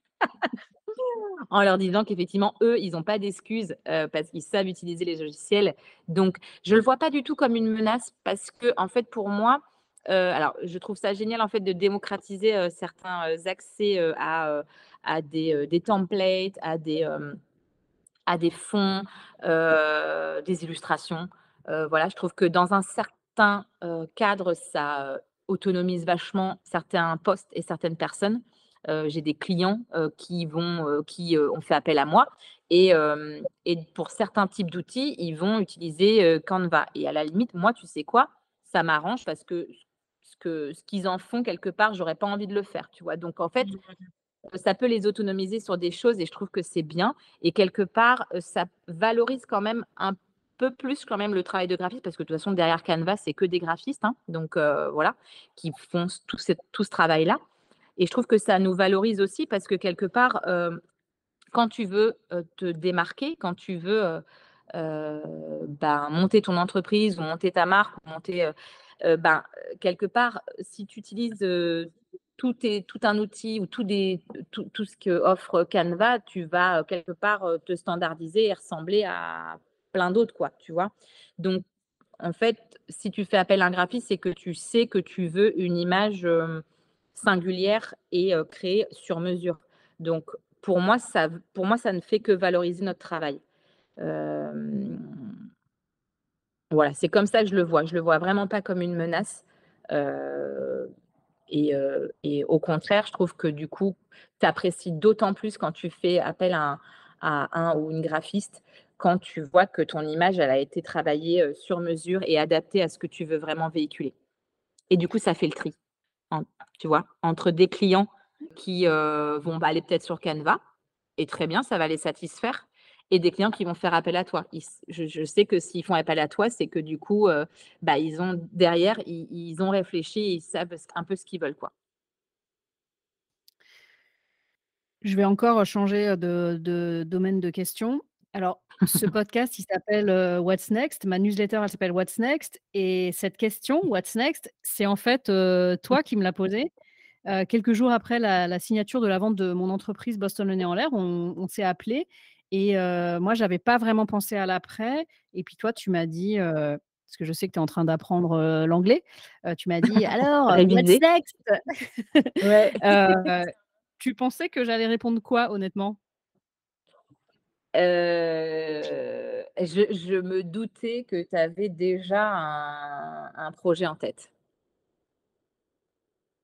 en leur disant qu'effectivement, eux, ils n'ont pas d'excuses parce qu'ils savent utiliser les logiciels. Donc, je ne le vois pas du tout comme une menace parce que, en fait, pour moi, alors, je trouve ça génial, en fait, de démocratiser certains accès à, à des, des, templates, à des, à des fonds, des illustrations. voilà, je trouve que dans un certain cadre, ça autonomise vachement certains postes et certaines personnes j'ai des clients qui vont, qui ont fait appel à moi. Et, et pour certains types d'outils, ils vont utiliser Canva. Et à la limite, moi, tu sais quoi Ça m'arrange parce que ce que ce qu'ils en font quelque part, j'aurais pas envie de le faire, tu vois? Donc en fait, mmh ça peut les autonomiser sur des choses et je trouve que c'est bien. Et quelque part, ça valorise quand même un peu plus quand même le travail de graphiste parce que de toute façon derrière Canva c'est que des graphistes hein. donc voilà qui font tout, tout ce travail là et je trouve que ça nous valorise aussi parce que quelque part, quand tu veux te démarquer, quand tu veux ben, monter ton entreprise ou monter ta marque, monter, ben, quelque part, si tu utilises tout, tout, un outil ou tout, des, tout, tout ce que offre Canva, tu vas quelque part te standardiser et ressembler à d'autres, quoi, tu vois? Donc, en fait, si tu fais appel à un graphiste, c'est que tu sais que tu veux une image singulière et créée sur mesure. Donc, pour moi, ça, pour moi, ça ne fait que valoriser notre travail. voilà, c'est comme ça que je le vois. Je le vois vraiment pas comme une menace. et, et, au contraire, je trouve que du coup, tu apprécies d'autant plus quand tu fais appel à un, ou une graphiste, quand tu vois que ton image, elle a été travaillée sur mesure et adaptée à ce que tu veux vraiment véhiculer. Et du coup, ça fait le tri tu vois, entre des clients qui vont aller peut-être sur Canva, et très bien, ça va les satisfaire, et des clients qui vont faire appel à toi. je, sais que s'ils font appel à toi, c'est que du coup, bah, ils ont derrière, ils, ont réfléchi, ils savent un peu ce qu'ils veulent, quoi. Je vais encore changer de, de domaine de question. Alors, ce podcast, il s'appelle What's Next? Ma newsletter, elle s'appelle What's Next? Et cette question, What's Next, c'est en fait toi qui me l'as posée. quelques jours après la, signature de la vente de mon entreprise Boston Le Nez en l'air, on, s'est appelé. Et moi, je n'avais pas vraiment pensé à l'après. Et puis toi, tu m'as dit, parce que je sais que tu es en train d'apprendre l'anglais, tu m'as dit, alors, What's Next? Tu pensais que j'allais répondre quoi, honnêtement? Je, me doutais que tu avais déjà un, projet en tête.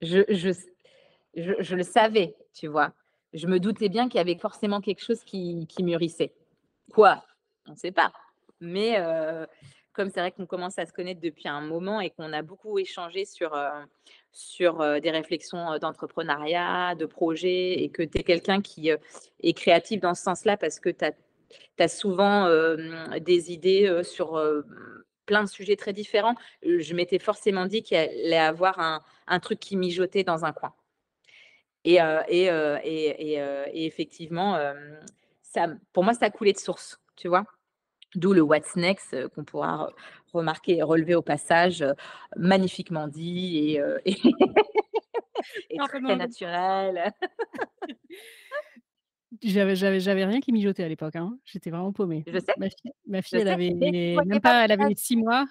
Je, je, le savais, tu vois. Je me doutais bien qu'il y avait forcément quelque chose qui, mûrissait. Quoi? On ne sait pas. Mais comme c'est vrai qu'on commence à se connaître depuis un moment et qu'on a beaucoup échangé sur, heu, sur, des réflexions, d'entrepreneuriat, de projet et que tu es quelqu'un qui, est créatif dans ce sens-là parce que tu as souvent, des idées, sur, plein de sujets très différents. Je m'étais forcément dit qu'il allait avoir un un truc qui mijotait dans un coin. Et et et et effectivement, ça pour moi, ça a coulé de source, tu vois? D'où le what's next, heu, qu'on pourra re remarquer et relever au passage, heu, magnifiquement dit et et très naturel. J'avais j'avais j'avais rien qui mijotait à l'époque, hein. J'étais vraiment paumée. Je sais, Ma fille ma je fille, elle sais, avait même pas elle avait 6 mois.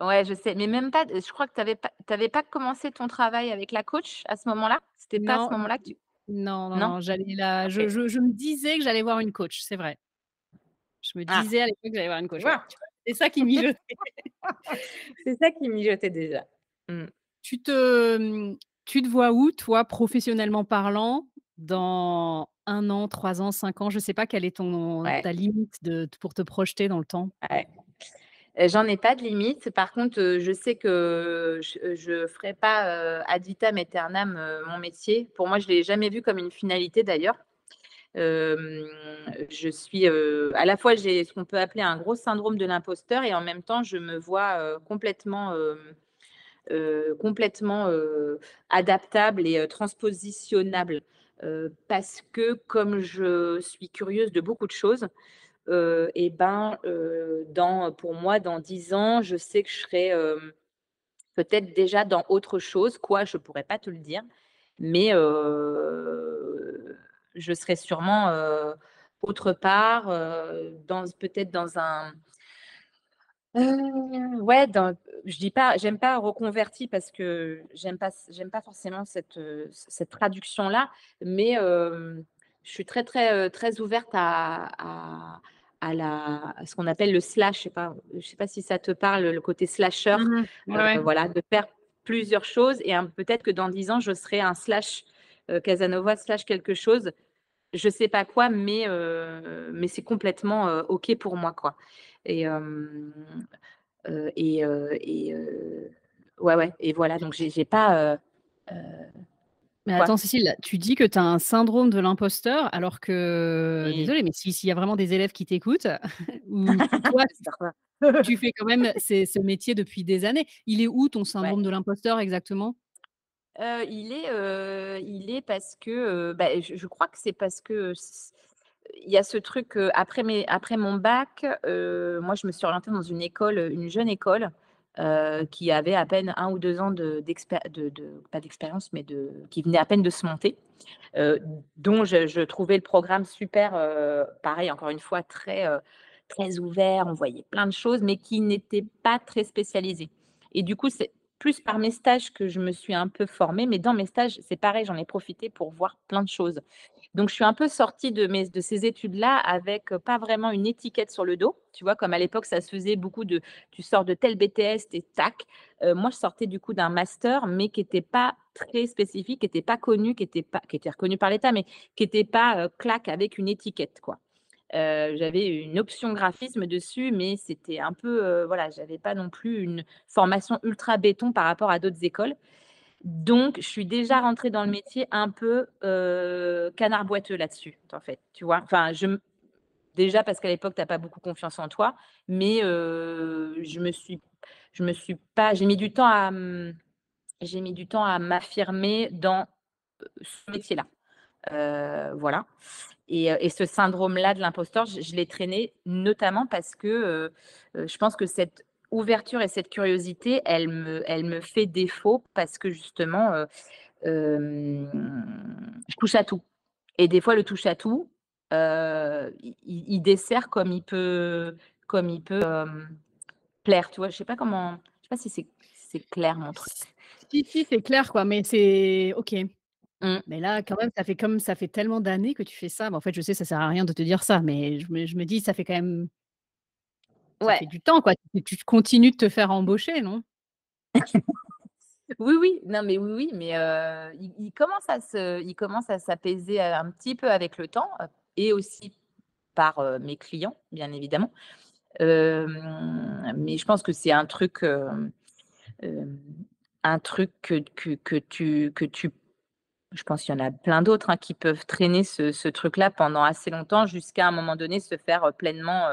Ouais, je sais, mais même pas je crois que tu avais pas pas commencé ton travail avec la coach à ce moment-là? C'était pas à ce moment-là que tu non, non, non? non, j'allais la je OK. je je me disais que j'allais voir une coach, c'est vrai. Je me Ah! disais à l'époque que j'allais voir une vois? C'est ça qui mijotait. C'est ça qui mijotait déjà. Mmh. Tu te, mmh, tu te vois où toi, professionnellement parlant, dans 1 an, 3 ans, 5 ans? Je sais pas quelle est ton Ouais. ta limite de pour te projeter dans le temps? Ouais. Heu, j'en ai pas de limite. Par contre, je sais que je je ferai pas, heu, ad vitam aeternam, mon métier. Pour moi, je l'ai jamais vu comme une finalité d'ailleurs. Je suis, à la fois, j'ai ce qu'on peut appeler un gros syndrome de l'imposteur et en même temps, je me vois, complètement, complètement, adaptable et transpositionnable. Parce que comme je suis curieuse de beaucoup de choses, et ben, heu, dans pour moi, dans 10 ans, je sais que je serai, peut-être déjà dans autre chose. Quoi? Je pourrais pas te le dire, mais je serai sûrement, autre part, dans peut-être dans un ouais, dans je dis pas j'aime pas reconverti parce que j'aime pas j'aime pas forcément cette, traduction-là, mais je suis très, très, très ouverte à à à la à ce qu'on appelle le slash, je sais pas je sais pas si ça te parle, le côté slasher, Mmh. Ouais, ouais. voilà, de faire plusieurs choses et peut-être que dans 10 ans, je serai un slash, Casanova slash quelque chose. Je sais pas quoi, mais heu, mais c'est complètement, heu, OK pour moi, quoi et heu et ouais, ouais et voilà, donc j'ai pas, Mais quoi? attends Cécile, tu dis que tu as un syndrome de l'imposteur alors que désolée, mais si s'il y a vraiment des élèves qui t'écoutent ou toi, tu fais quand même ces ce métier depuis des années. Il est où ton Ouais. syndrome de l'imposteur exactement? Il est, heu, il est parce que, bah, je je crois que c'est parce que il y a ce truc, après mes après mon bac, moi je me suis orientée dans une école, une jeune école, qui avait à peine 1 ou 2 ans de d'expé de de pas d'expérience, mais de qui venait à peine de se monter, heu, dont je je trouvais le programme super, pareil encore une fois très ouvert, on voyait plein de choses, mais qui n'était pas très spécialisé et du coup, c'est plus par mes stages que je me suis un peu formée, mais dans mes stages, c'est pareil, j'en ai profité pour voir plein de choses. Donc je suis un peu sortie de mes de ces études-là avec, pas vraiment une étiquette sur le dos, tu vois? Comme à l'époque, ça se faisait beaucoup de tu sors de tel BTS, tu es tac. Moi, je sortais du coup d'un master, mais qui était pas très spécifique, qui était pas connu, qui était pas reconnu par l'État, mais qui était pas, clac avec une étiquette, quoi. J'avais une option graphisme dessus, mais c'était un peu, heu, voilà, j'avais pas non plus une formation ultra béton par rapport à d'autres écoles. Donc je suis déjà rentrée dans le métier un peu, canard boiteux là-dessus, en fait, tu vois? Enfin, je déjà parce qu'à l'époque, tu as pas beaucoup confiance en toi, mais je me suis je me suis pas j'ai mis du temps à, mmh, j'ai mis du temps à m'affirmer dans, ce métier-là. Voilà et heu et ce syndrome-là de l'imposteur, je l'ai traîné notamment parce que, heu heu, je pense que cette ouverture et cette curiosité, elle me elle me fait défaut parce que justement, je touche à tout et des fois le touche à tout, il dessert comme il peut comme il peut, plaire, tu vois? Je sais pas comment je sais pas si c'est c'est clair mon truc. Si, si, c'est clair quoi, mais c'est OK. Mmh. Mais là, quand même, ça fait comme ça fait tellement d'années que tu fais ça. Bah, en fait, je sais, ça sert à rien de te dire ça, mais je me je me dis, ça fait quand même ça Ouais. fait du temps, quoi. Tu tu continues de te faire embaucher, non? Oui, oui, non, mais oui, oui, mais il il commence à se il commence à s'apaiser, un petit peu avec le temps, et aussi par, mes clients, bien évidemment. mais je pense que c'est un truc, un truc que, que, que, tu, que tu je pense qu'il y en a plein d'autres hein, qui peuvent traîner ce, truc-là pendant assez longtemps jusqu'à un moment donné se faire pleinement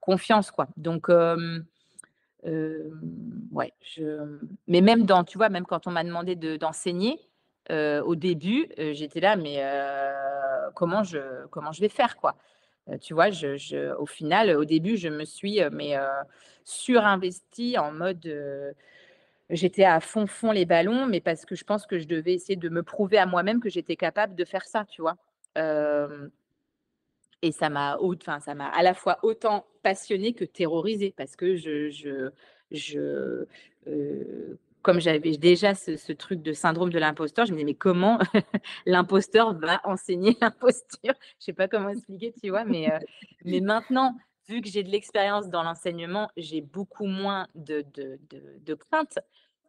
confiance. Quoi. Donc, mais même dans, tu vois, même quand on m'a demandé d'enseigner, au début, j'étais là, mais comment, je, vais faire quoi? Tu vois, au final, au début, je me suis mais, surinvestie en mode j'étais à fond fond les ballons, mais parce que je pense que je devais essayer de me prouver à moi-même que j'étais capable de faire ça, tu vois? et ça m'a, enfin, ça m'a à la fois autant passionné que terrorisé parce que je, je, je comme j'avais déjà ce, truc de syndrome de l'imposteur, je me disais, mais comment l'imposteur va enseigner l'imposture? Je sais pas comment expliquer, tu vois, mais, mais maintenant, vu que j'ai de l'expérience dans l'enseignement, j'ai beaucoup moins de, de, de, crainte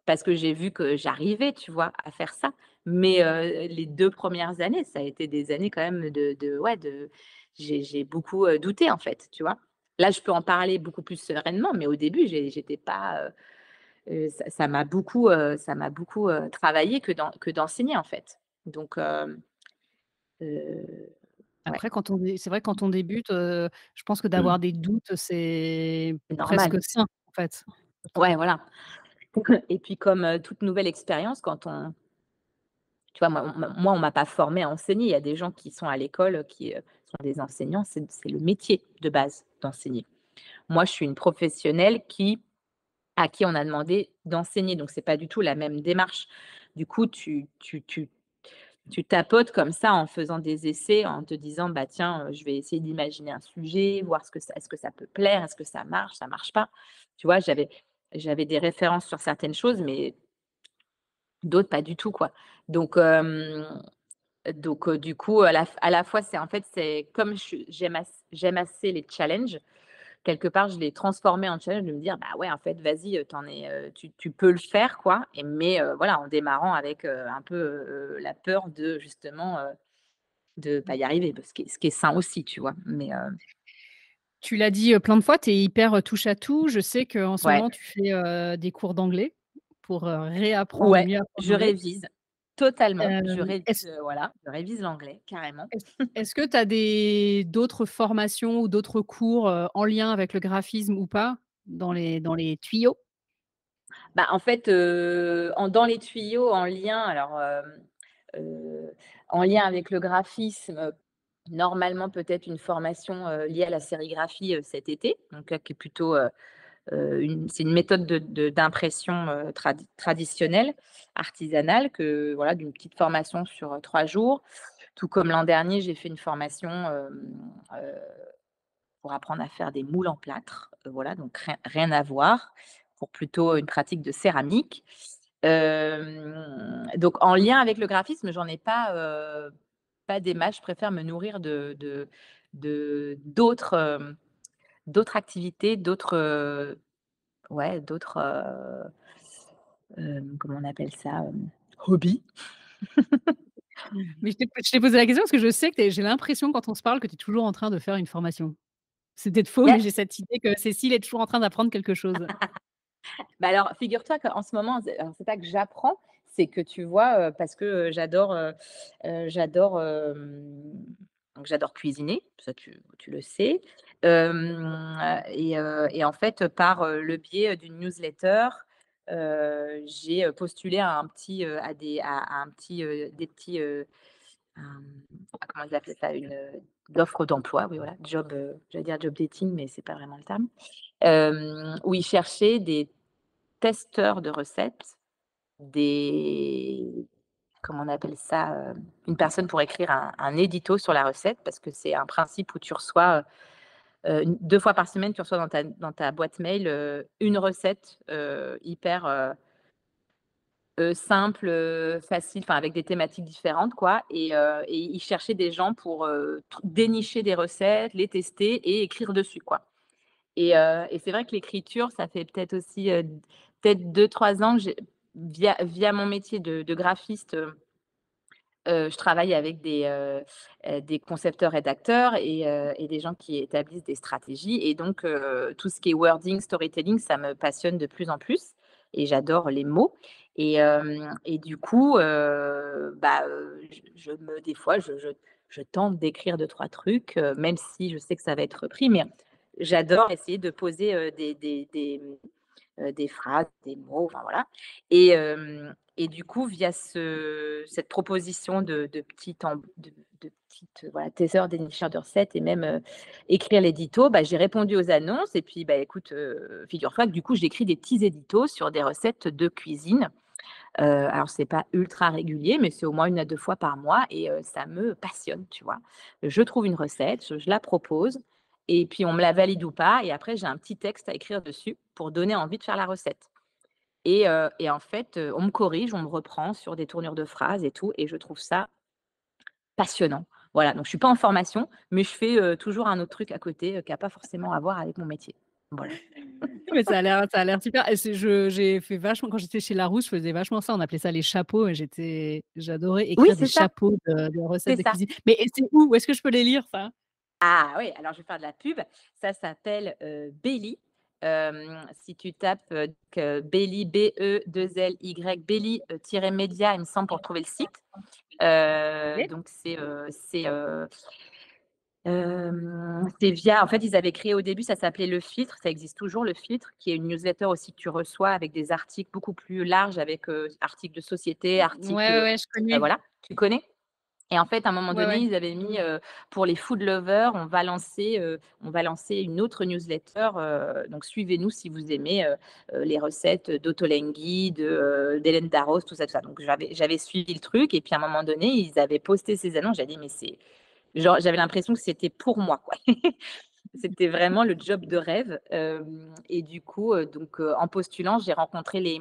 parce que j'ai vu que j'arrivais, tu vois, à faire ça. Mais les deux premières années, ça a été des années quand même de, de ouais, de, j'ai beaucoup douté en fait, tu vois. Là, je peux en parler beaucoup plus sereinement, mais au début, j'étais pas. ça m'a beaucoup, ça m'a beaucoup travaillé que d'enseigner en fait. Donc, après, quand on c'est vrai quand on débute, je pense que mmh. d'avoir des doutes, c'est presque sain, en fait. Ouais, voilà. Et puis comme, toute nouvelle expérience, quand on tu vois, moi moi, on m'a pas formé à enseigner. Il y a des gens qui sont à l'école, qui, sont des enseignants, c'est le métier de base d'enseigner. Moi, je suis une professionnelle qui à qui on a demandé d'enseigner, donc c'est pas du tout la même démarche. Du coup, tu tu tu tu tapotes comme ça en faisant des essais, en te disant bah tiens, je vais essayer d'imaginer un sujet, voir ce que ça, est-ce que ça peut plaire, est-ce que ça marche, ça marche pas. Tu vois, j'avais j'avais des références sur certaines choses, mais d'autres pas du tout quoi. Donc donc du coup à la, à la fois c'est en fait c'est comme j'aime assez les challenges quelque part, je l'ai transformé en challenge de me dire, bah ouais, en fait, vas-y, en es, tu, tu, peux le faire, quoi. Et, mais voilà, en démarrant avec un peu la peur de justement de pas y arriver, ce qui, est, ce qui est sain aussi, tu vois. Mais tu l'as dit plein de fois, tu es hyper touche à tout. Je sais qu'en ce moment, tu fais des cours d'anglais pour réapprendre ouais, mieux. Je révise. Totalement. je, révise, voilà, je révise l'anglais, carrément. Est-ce que tu as des, d'autres formations ou d'autres cours en lien avec le graphisme ou pas dans les, dans les tuyaux? Bah, En fait, en, dans les tuyaux, en lien, alors, en lien avec le graphisme, normalement peut-être une formation liée à la sérigraphie cet été, donc qui est plutôt c'est une méthode d'impression traditionnelle, artisanale, que voilà, d'une petite formation sur trois jours. Tout comme l'an dernier, j'ai fait une formation pour apprendre à faire des moules en plâtre. voilà, donc rien, à voir, pour plutôt une pratique de céramique. donc en lien avec le graphisme, j'en ai pas, pas des matchs. Je préfère me nourrir de d'autres d'autres activités, d'autres ouais, d'autres comment on appelle ça hobbies. Mais je t'ai posé la question parce que je sais que j'ai l'impression quand on se parle que tu es toujours en train de faire une formation. C'est peut-être faux, mais j'ai cette idée que Cécile est toujours en train d'apprendre quelque chose. bah alors, figure-toi qu'en ce moment, c'est pas que j'apprends, c'est que tu vois, parce que j'adore, j'adore j'adore cuisiner, ça tu, tu le sais. Et, en fait, par le biais d'une newsletter, j'ai postulé à un petit, à des, à, un petit, des petits, comment ils appellent ça, une offre d'emploi, oui voilà, job, j'allais dire job dating, mais c'est pas vraiment le terme, où ils cherchaient des testeurs de recettes, des comment on appelle ça, une personne pour écrire un, édito sur la recette, parce que c'est un principe où tu reçois deux fois par semaine, tu reçois dans ta, boîte mail une recette hyper simple, facile, avec des thématiques différentes, quoi. Et, et ils cherchaient des gens pour dénicher des recettes, les tester et écrire dessus, quoi. Et, c'est vrai que l'écriture, ça fait peut-être aussi peut-être deux, trois ans que via mon métier de, graphiste, Je travaille avec des, des concepteurs-rédacteurs et heu et des gens qui établissent des stratégies et donc tout ce qui est wording, storytelling, ça me passionne de plus en plus et j'adore les mots et du coup, bah, je me des fois, je tente d'écrire deux-trois trucs, heu, même si je sais que ça va être repris, mais j'adore essayer de poser, mmh, des phrases, des mots, voilà et et du coup, via ce cette proposition de petites de de voilà, dénicheurs de recettes et même, heu, écrire l'édito, bah, j'ai répondu aux annonces et puis, bah, écoute, heu, figure-toi que du coup, j'écris des petits éditos sur des recettes de cuisine. Heu, alors c'est pas ultra régulier, mais c'est au moins 1 à 2 fois par mois et ça me passionne, tu vois? Je trouve une recette, je la propose et puis on me la valide ou pas et après j'ai un petit texte à écrire dessus pour donner envie de faire la recette et en fait, on me corrige, on me reprend sur des tournures de phrases et tout et je trouve ça passionnant. Voilà, donc je suis pas en formation, mais je fais, toujours un autre truc à côté, qui a pas forcément à voir avec mon métier. Voilà. Mais ça a l'air ça a l'air super et c'est je j'ai fait vachement quand j'étais chez Larousse, je faisais vachement ça, on appelait ça les chapeaux et j'étais j'adorais Oui, écrire des c'est ça. chapeaux de de recettes de ça. cuisine. Mais c'est où? Où est-ce que je peux les lire ça? Ah oui, alors je vais faire de la pub. Ça s'appelle, Belly. Si tu tapes, heu, que Belly, B-E-2-L-Y, Belly, heu, tiret média, il me semble, pour trouver le site. Donc c'est, c'est, via en fait, ils avaient créé au début, ça s'appelait Le Filtre, ça existe toujours Le Filtre, qui est une newsletter aussi que tu reçois avec des articles beaucoup plus larges avec, articles de société, articles, ouais, ouais, je connais. voilà, tu connais? Et en fait, à un moment donné, ouais. ils avaient mis, pour les food lovers, on va lancer, on va lancer une autre newsletter, donc suivez-nous si vous aimez, les recettes heu, d'Hélène Darroze, tout ça, tout ça. Donc j'avais suivi le truc et puis à un moment donné, ils avaient posté ces annonces, j'ai dit: «Mais c'est» genre j'avais l'impression que c'était pour moi, quoi. C'était vraiment le job de rêve, et du coup, donc en postulant, j'ai rencontré les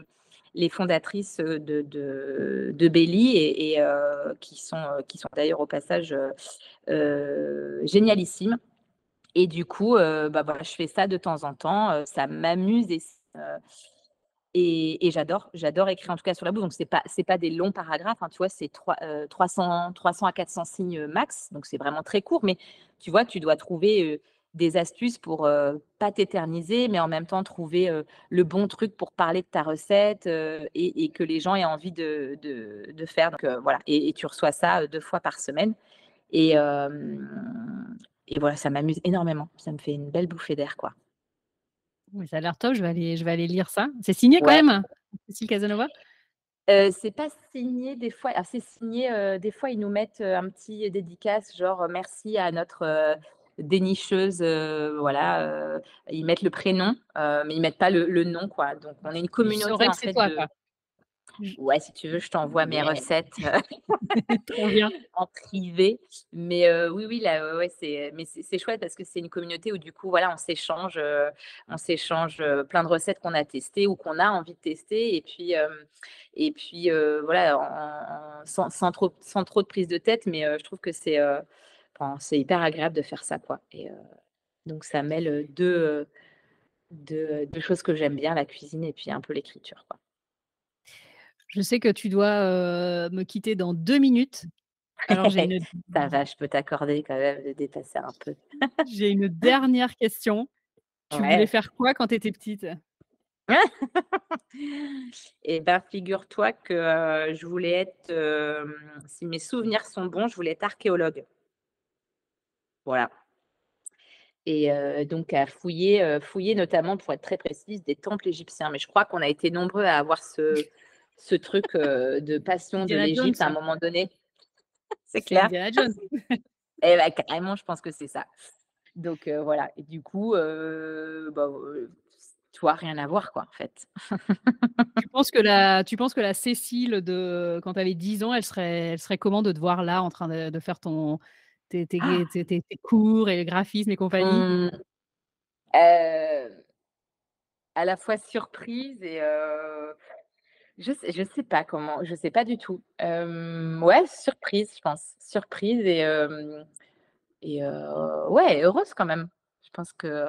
les fondatrices, heu, de de de Belly et heu, qui sont, heu, qui sont d'ailleurs au passage, génialissimes et du coup, bah, voilà, je fais ça de temps en temps, ça m'amuse et et j'adore j'adore écrire en tout cas sur la bouffe, donc c'est pas pas des longs paragraphes, hein, tu vois? C'est trois heu, 300-300 à 400 signes, max, donc c'est vraiment très court, mais tu vois, tu dois trouver, des astuces pour, pas t'éterniser, mais en même temps trouver, le bon truc pour parler de ta recette, et et que les gens aient envie de de de faire, donc voilà et et tu reçois ça, heu, 2 fois par semaine et et voilà, ça m'amuse énormément. Ça me fait une belle bouffée d'air, quoi. Mais ça a l'air top, je vais aller je vais aller lire ça. C'est signé quand même? Cécile Casanova? C'est pas signé des fois alors c'est signé, des fois ils nous mettent, un petit dédicace genre, «Merci à notre, dénicheuse», heu, voilà, heu, ils mettent le prénom, heu, mais ils mettent pas le le nom, quoi. Donc on est une communauté en que c'est fait toi, de ouais, si tu veux, je t'envoie mes recettes, en privé. Mais oui, oui, là, ouais, c'est mais c'est c'est chouette parce que c'est une communauté où du coup, voilà, on s'échange, on s'échange, plein de recettes qu'on a testées ou qu'on a envie de tester et puis, et puis, voilà, en en sans sans trop sans trop de prise de tête, mais je trouve que c'est, c'est hyper agréable de faire ça, quoi et donc ça mêle, heu, 2, heu, 2, heu, 2 choses que j'aime bien, la cuisine et puis un peu l'écriture, quoi. Je sais que tu dois, me quitter dans 2 minutes. Alors j'ai une Ça va, je peux t'accorder quand même de dépasser un peu. j'ai une dernière question. Tu voulais faire quoi quand tu étais petite? Et bah, figure-toi que, je voulais être, si mes souvenirs sont bons, je voulais être archéologue. Voilà et donc à fouiller, fouiller notamment, pour être très précise, des temples égyptiens. Mais je crois qu'on a été nombreux à avoir ce ce truc, de passion de l'Égypte à un Jones? moment donné. C'est clair. Et bah, carrément, je pense que c'est ça. Donc voilà et du coup, bah, vois, rien à voir, quoi, en fait. Tu penses que la tu penses que la Cécile de quand tu avais 10 ans, elle serait elle serait comment de te voir là, en train de de faire ton tes tes tes tes tes cours et le graphisme et compagnie? Mmh, à la fois surprise et je sais je sais pas comment, je sais pas du tout. Hem, ouais, surprise, je pense. Surprise et et ouais, heureuse quand même. Je pense que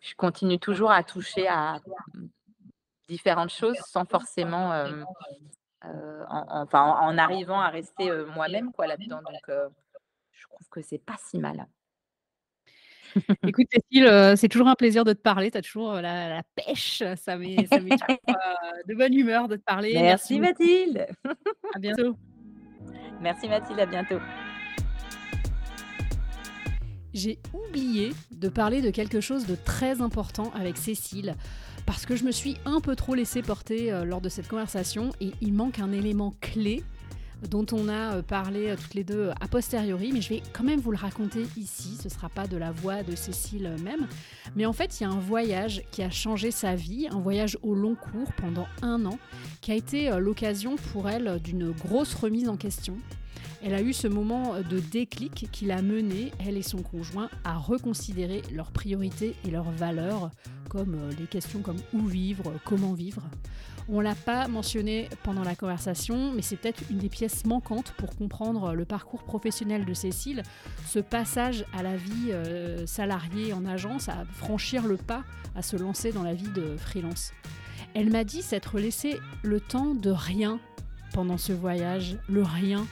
je continue toujours à toucher à, différentes choses sans forcément, hem, heu, enfin, en arrivant à rester moi-même quoi là-dedans. Donc, je trouve que c'est pas si mal. Écoute, Cécile, c'est toujours un plaisir de te parler. Tu as toujours la, pêche. Ça met, ça met de bonne humeur de te parler. Merci, Mathilde. à bientôt. Merci Mathilde, à bientôt. J'ai oublié de parler de quelque chose de très important avec Cécile parce que je me suis un peu trop laissée porter lors de cette conversation et il manque un élément clé dont on a euh, parlé euh, toutes les deux a posteriori, mais je vais quand même vous le raconter ici. Ce ne sera pas de la voix de Cécile même. Mais en fait, il y a un voyage qui a changé sa vie, un voyage au long cours pendant un an, qui a été euh, l'occasion pour elle d'une grosse remise en question. Elle a eu ce moment de déclic qui l'a mené, elle et son conjoint, à reconsidérer leurs priorités et leurs valeurs, comme les questions comme où vivre, comment vivre. On l'a pas mentionné pendant la conversation, mais c'est peut-être une des pièces manquantes pour comprendre le parcours professionnel de Cécile, ce passage à la vie euh, salariée en agence, à franchir le pas, à se lancer dans la vie de freelance. Elle m'a dit s'être laissé le temps de rien pendant ce voyage, le rien,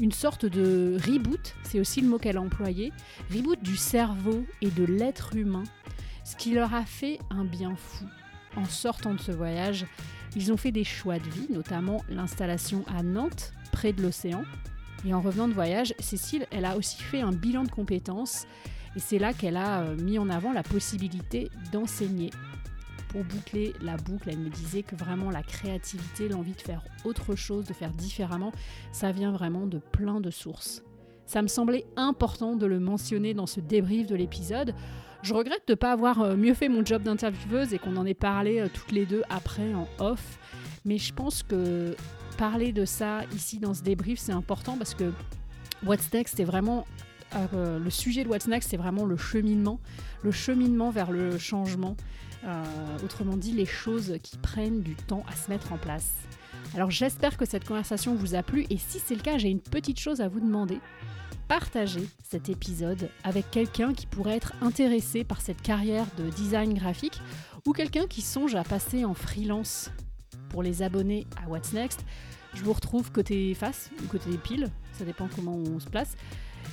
une sorte de reboot, c'est aussi le mot qu'elle a employé, reboot du cerveau et de l'être humain, ce qui leur a fait un bien fou. En sortant de ce voyage, ils ont fait des choix de vie, notamment l'installation à Nantes, près de l'océan. Et en revenant de voyage, Cécile, elle a aussi fait un bilan de compétences et c'est là qu'elle a euh, mis en avant la possibilité d'enseigner. Pour boucler la boucle, elle me disait que vraiment la créativité, l'envie de faire autre chose, de faire différemment, ça vient vraiment de plein de sources. Ça me semblait important de le mentionner dans ce débrief de l'épisode. Je regrette de ne pas avoir euh, mieux fait mon job d'intervieweuse et qu'on en ait parlé euh, toutes les deux après en off. Mais je pense que parler de ça ici dans ce débrief, c'est important parce que What's Next, c'est vraiment euh, le sujet de What's Next, c'est vraiment le cheminement, le cheminement vers le changement. autrement dit, les choses qui prennent du temps à se mettre en place. Alors j'espère que cette conversation vous a plu et si c'est le cas, j'ai une petite chose à vous demander partager cet épisode avec quelqu'un qui pourrait être intéressé par cette carrière de design graphique ou quelqu'un qui songe à passer en freelance. Pour les abonnés à What's Next, je vous retrouve côté face ou côté pile, ça dépend comment on se place.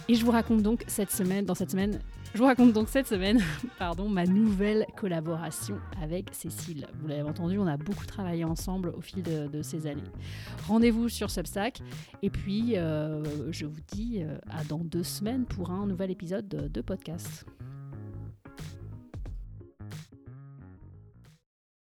Et je vous raconte donc cette semaine, dans cette semaine, je vous raconte donc cette semaine, pardon, ma nouvelle collaboration avec Cécile. Vous l'avez entendu, on a beaucoup travaillé ensemble au fil de, ces années. Rendez-vous sur Substack et puis euh, je vous dis euh, à dans deux semaines pour un nouvel épisode de podcast.